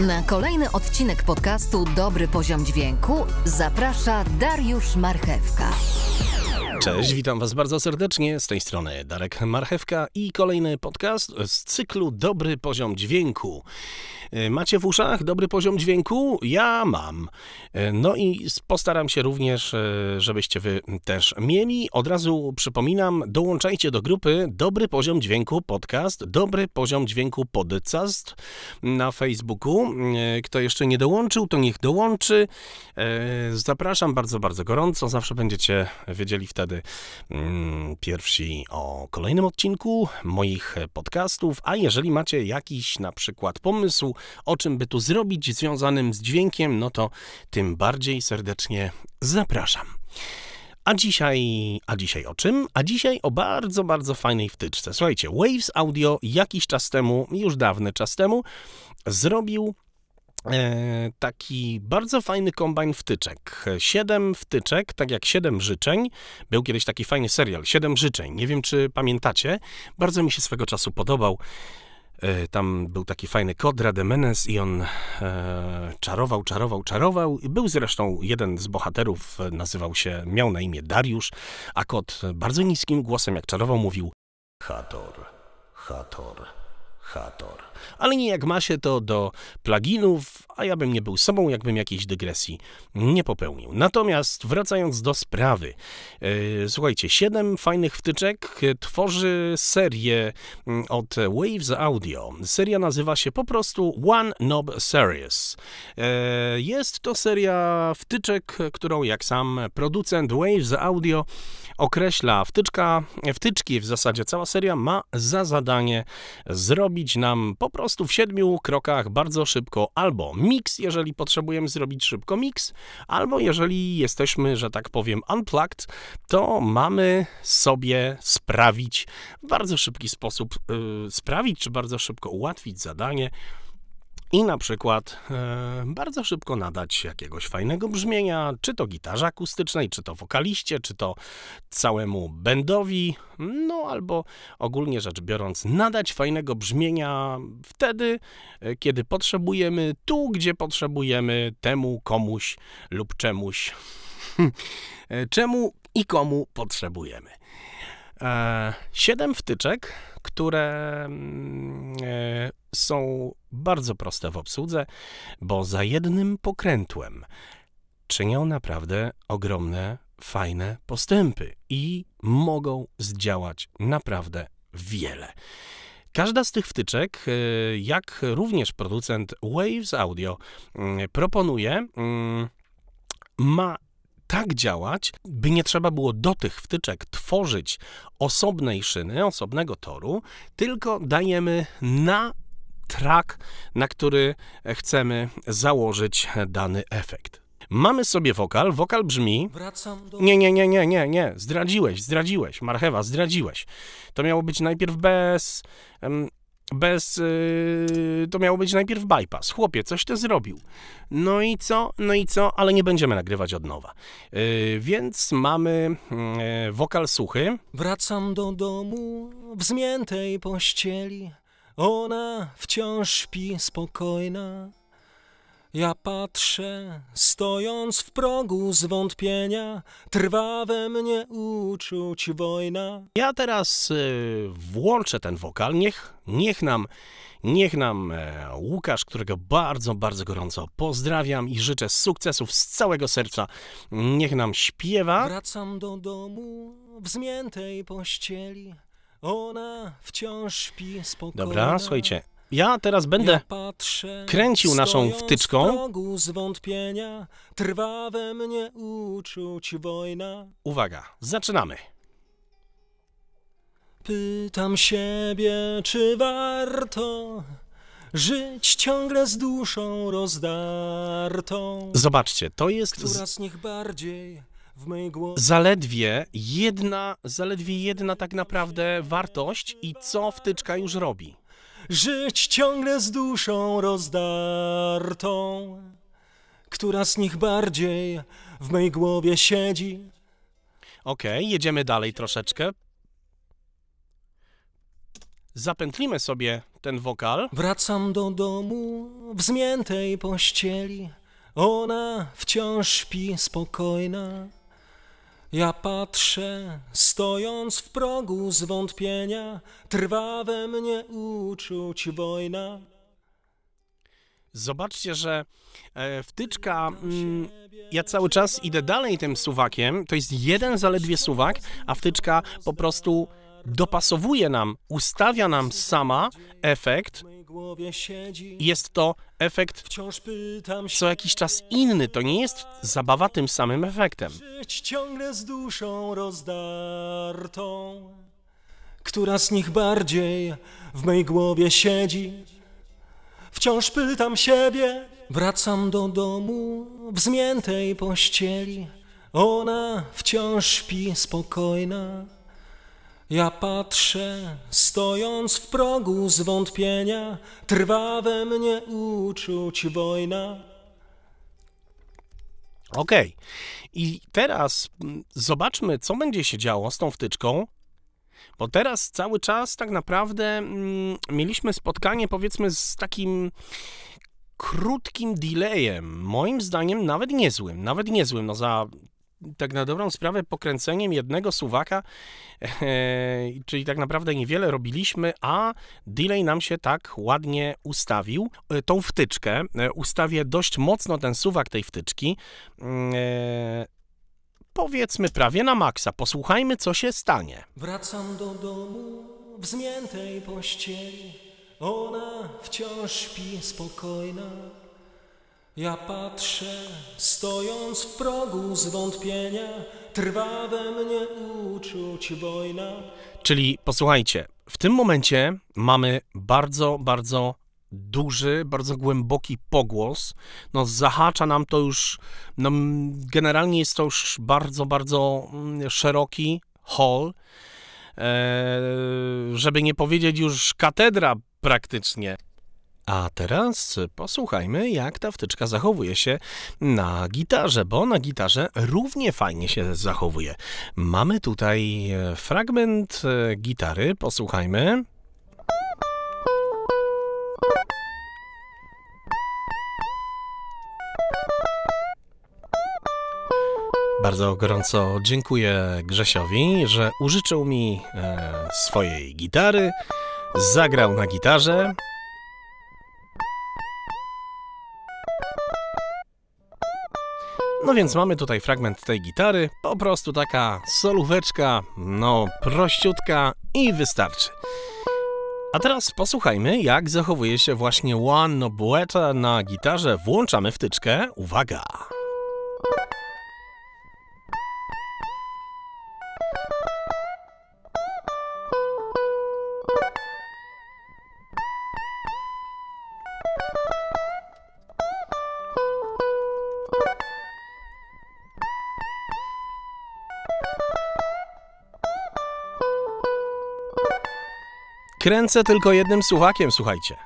Na kolejny odcinek podcastu Dobry Poziom Dźwięku zaprasza Dariusz Marchewka. Cześć, witam Was bardzo serdecznie. Z tej strony Darek Marchewka i kolejny podcast z cyklu Dobry Poziom Dźwięku. E, macie w uszach dobry poziom dźwięku? Ja mam. E, no i postaram się również, e, żebyście Wy też mieli. Od razu przypominam, dołączajcie do grupy Dobry Poziom Dźwięku Podcast, Dobry Poziom Dźwięku Podcast na Facebooku. Kto jeszcze nie dołączył, to niech dołączy. Zapraszam bardzo, bardzo gorąco. Zawsze będziecie wiedzieli wtedy mm, pierwsi o kolejnym odcinku moich podcastów. A jeżeli macie jakiś na przykład pomysł, o czym by tu zrobić związanym z dźwiękiem, no to tym bardziej serdecznie zapraszam. A dzisiaj, a dzisiaj o czym? A dzisiaj o bardzo, bardzo fajnej wtyczce. Słuchajcie, Waves Audio jakiś czas temu, już dawny czas temu, zrobił e, taki bardzo fajny kombajn wtyczek. Siedem wtyczek, tak jak siedem życzeń. Był kiedyś taki fajny serial, Siedem życzeń. Nie wiem, czy pamiętacie. Bardzo mi się swego czasu podobał. E, tam był taki fajny kod Rademenes i on e, czarował, czarował, czarował. Był zresztą jeden z bohaterów, e, nazywał się, miał na imię Dariusz, a kod bardzo niskim głosem, jak czarował, mówił Hator, Hator, Hator. Ale nie jak ma się to do pluginów, a ja bym nie był sobą, jakbym jakiejś dygresji nie popełnił. Natomiast wracając do sprawy, yy, słuchajcie, siedem fajnych wtyczek tworzy serię mm, od Waves Audio. Seria nazywa się po prostu One Knob Series. Yy, jest to seria wtyczek, którą jak sam producent Waves Audio określa wtyczka, wtyczki w zasadzie cała seria ma za zadanie zrobić nam po prostu w siedmiu krokach bardzo szybko albo mix, jeżeli potrzebujemy zrobić szybko mix, albo jeżeli jesteśmy, że tak powiem, unplugged, to mamy sobie sprawić w bardzo szybki sposób, yy, sprawić czy bardzo szybko ułatwić zadanie i na przykład e, bardzo szybko nadać jakiegoś fajnego brzmienia, czy to gitarze akustycznej, czy to wokaliście, czy to całemu bendowi, no albo ogólnie rzecz biorąc, nadać fajnego brzmienia wtedy, e, kiedy potrzebujemy, tu gdzie potrzebujemy, temu komuś lub czemuś, e, czemu i komu potrzebujemy. E, siedem wtyczek, które mm, e, są bardzo proste w obsłudze, bo za jednym pokrętłem czynią naprawdę ogromne, fajne postępy i mogą zdziałać naprawdę wiele. Każda z tych wtyczek, e, jak również producent Waves Audio mm, proponuje, mm, ma tak działać, by nie trzeba było do tych wtyczek tworzyć osobnej szyny, osobnego toru, tylko dajemy na track, na który chcemy założyć dany efekt. Mamy sobie wokal, wokal brzmi. Nie, nie, nie, nie, nie, nie, zdradziłeś, zdradziłeś, marchewa, zdradziłeś. To miało być najpierw bez bez. Yy, to miało być najpierw bypass. Chłopie, coś ty zrobił. No i co? No i co? Ale nie będziemy nagrywać od nowa. Yy, więc mamy yy, wokal suchy. Wracam do domu w zmiętej pościeli. Ona wciąż śpi spokojna. Ja patrzę, stojąc w progu zwątpienia, trwa we mnie uczuć wojna. Ja teraz y, włączę ten wokal, niech, niech nam, niech nam e, Łukasz, którego bardzo, bardzo gorąco pozdrawiam i życzę sukcesów z całego serca, niech nam śpiewa. Wracam do domu w zmiętej pościeli, ona wciąż śpi spokojna. Dobra, słuchajcie, ja teraz będę kręcił naszą wtyczką. zwątpienia, trwa we mnie uczuć wojna. Uwaga, zaczynamy. Pytam siebie, czy warto żyć ciągle z duszą rozdartą. Zobaczcie, to jest z zaledwie jedna, zaledwie jedna tak naprawdę wartość i co wtyczka już robi. Żyć ciągle z duszą rozdartą, która z nich bardziej w mej głowie siedzi. Okej, jedziemy dalej troszeczkę. zapętlimy sobie ten wokal. Wracam do domu w zmiętej pościeli. Ona wciąż śpi spokojna. Ja patrzę, stojąc w progu zwątpienia, trwa we mnie uczuć wojna. Zobaczcie, że e, wtyczka, mm, ja cały czas idę dalej tym suwakiem, to jest jeden zaledwie suwak, a wtyczka po prostu dopasowuje nam, ustawia nam sama efekt. Jest to efekt co jakiś czas inny, to nie jest zabawa tym samym efektem. ciągle z duszą rozdartą. Która z nich bardziej w mej głowie siedzi? Wciąż pytam siebie, wracam do domu w zmiętej pościeli. Ona wciąż śpi spokojna. Ja patrzę, stojąc w progu zwątpienia, trwa we mnie uczuć wojna. Okej. I teraz mm, zobaczmy, co będzie się działo z tą wtyczką. Bo teraz cały czas tak naprawdę mm, mieliśmy spotkanie, powiedzmy, z takim krótkim delayem. Moim zdaniem nawet niezłym. Nawet niezłym. No za tak na dobrą sprawę pokręceniem jednego suwaka, e, czyli tak naprawdę niewiele robiliśmy, a delay nam się tak ładnie ustawił. E, tą wtyczkę e, ustawię dość mocno ten suwak tej wtyczki. Mm, E, powiedzmy prawie na maksa. Posłuchajmy, co się stanie. Wracam do domu w zmiętej pościeli. Ona wciąż śpi spokojna. Ja patrzę, stojąc w progu zwątpienia, trwa we mnie uczuć wojna. Czyli posłuchajcie, w tym momencie mamy bardzo, bardzo duży, bardzo głęboki pogłos. No, zahacza nam to już, no, generalnie jest to już bardzo, bardzo mm, szeroki hall. E, żeby nie powiedzieć już katedra praktycznie. A teraz posłuchajmy, jak ta wtyczka zachowuje się na gitarze, bo na gitarze równie fajnie się zachowuje. Mamy tutaj e, fragment e, gitary, posłuchajmy. Bardzo gorąco dziękuję Grzesiowi, że użyczył mi e, swojej gitary, zagrał na gitarze. No więc mamy tutaj fragment tej gitary, po prostu taka solóweczka, no prościutka i wystarczy. A teraz posłuchajmy, jak zachowuje się właśnie Juan Nobueta na gitarze. Włączamy wtyczkę. Uwaga! Kręcę tylko jednym słuchakiem, słuchajcie.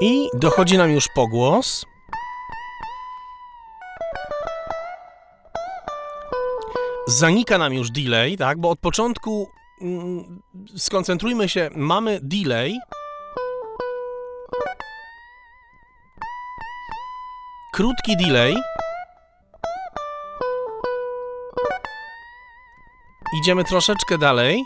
I dochodzi nam już pogłos. Zanika nam już delay, tak? Bo od początku skoncentrujmy się, mamy delay. Krótki delay. Idziemy troszeczkę dalej.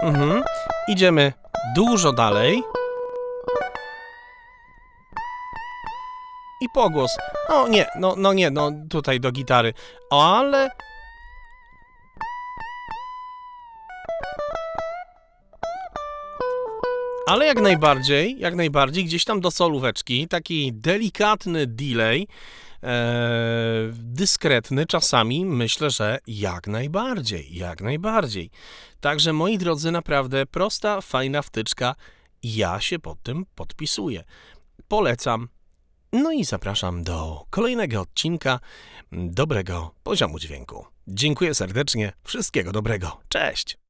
Mhm. Idziemy dużo dalej. I pogłos. No nie, no, no nie, no tutaj do gitary. Ale. Ale jak najbardziej, jak najbardziej, gdzieś tam do solóweczki, taki delikatny delay, e, dyskretny czasami, myślę, że jak najbardziej, jak najbardziej. Także moi drodzy, naprawdę prosta, fajna wtyczka. Ja się pod tym podpisuję. Polecam. No i zapraszam do kolejnego odcinka dobrego poziomu dźwięku. Dziękuję serdecznie, wszystkiego dobrego. Cześć!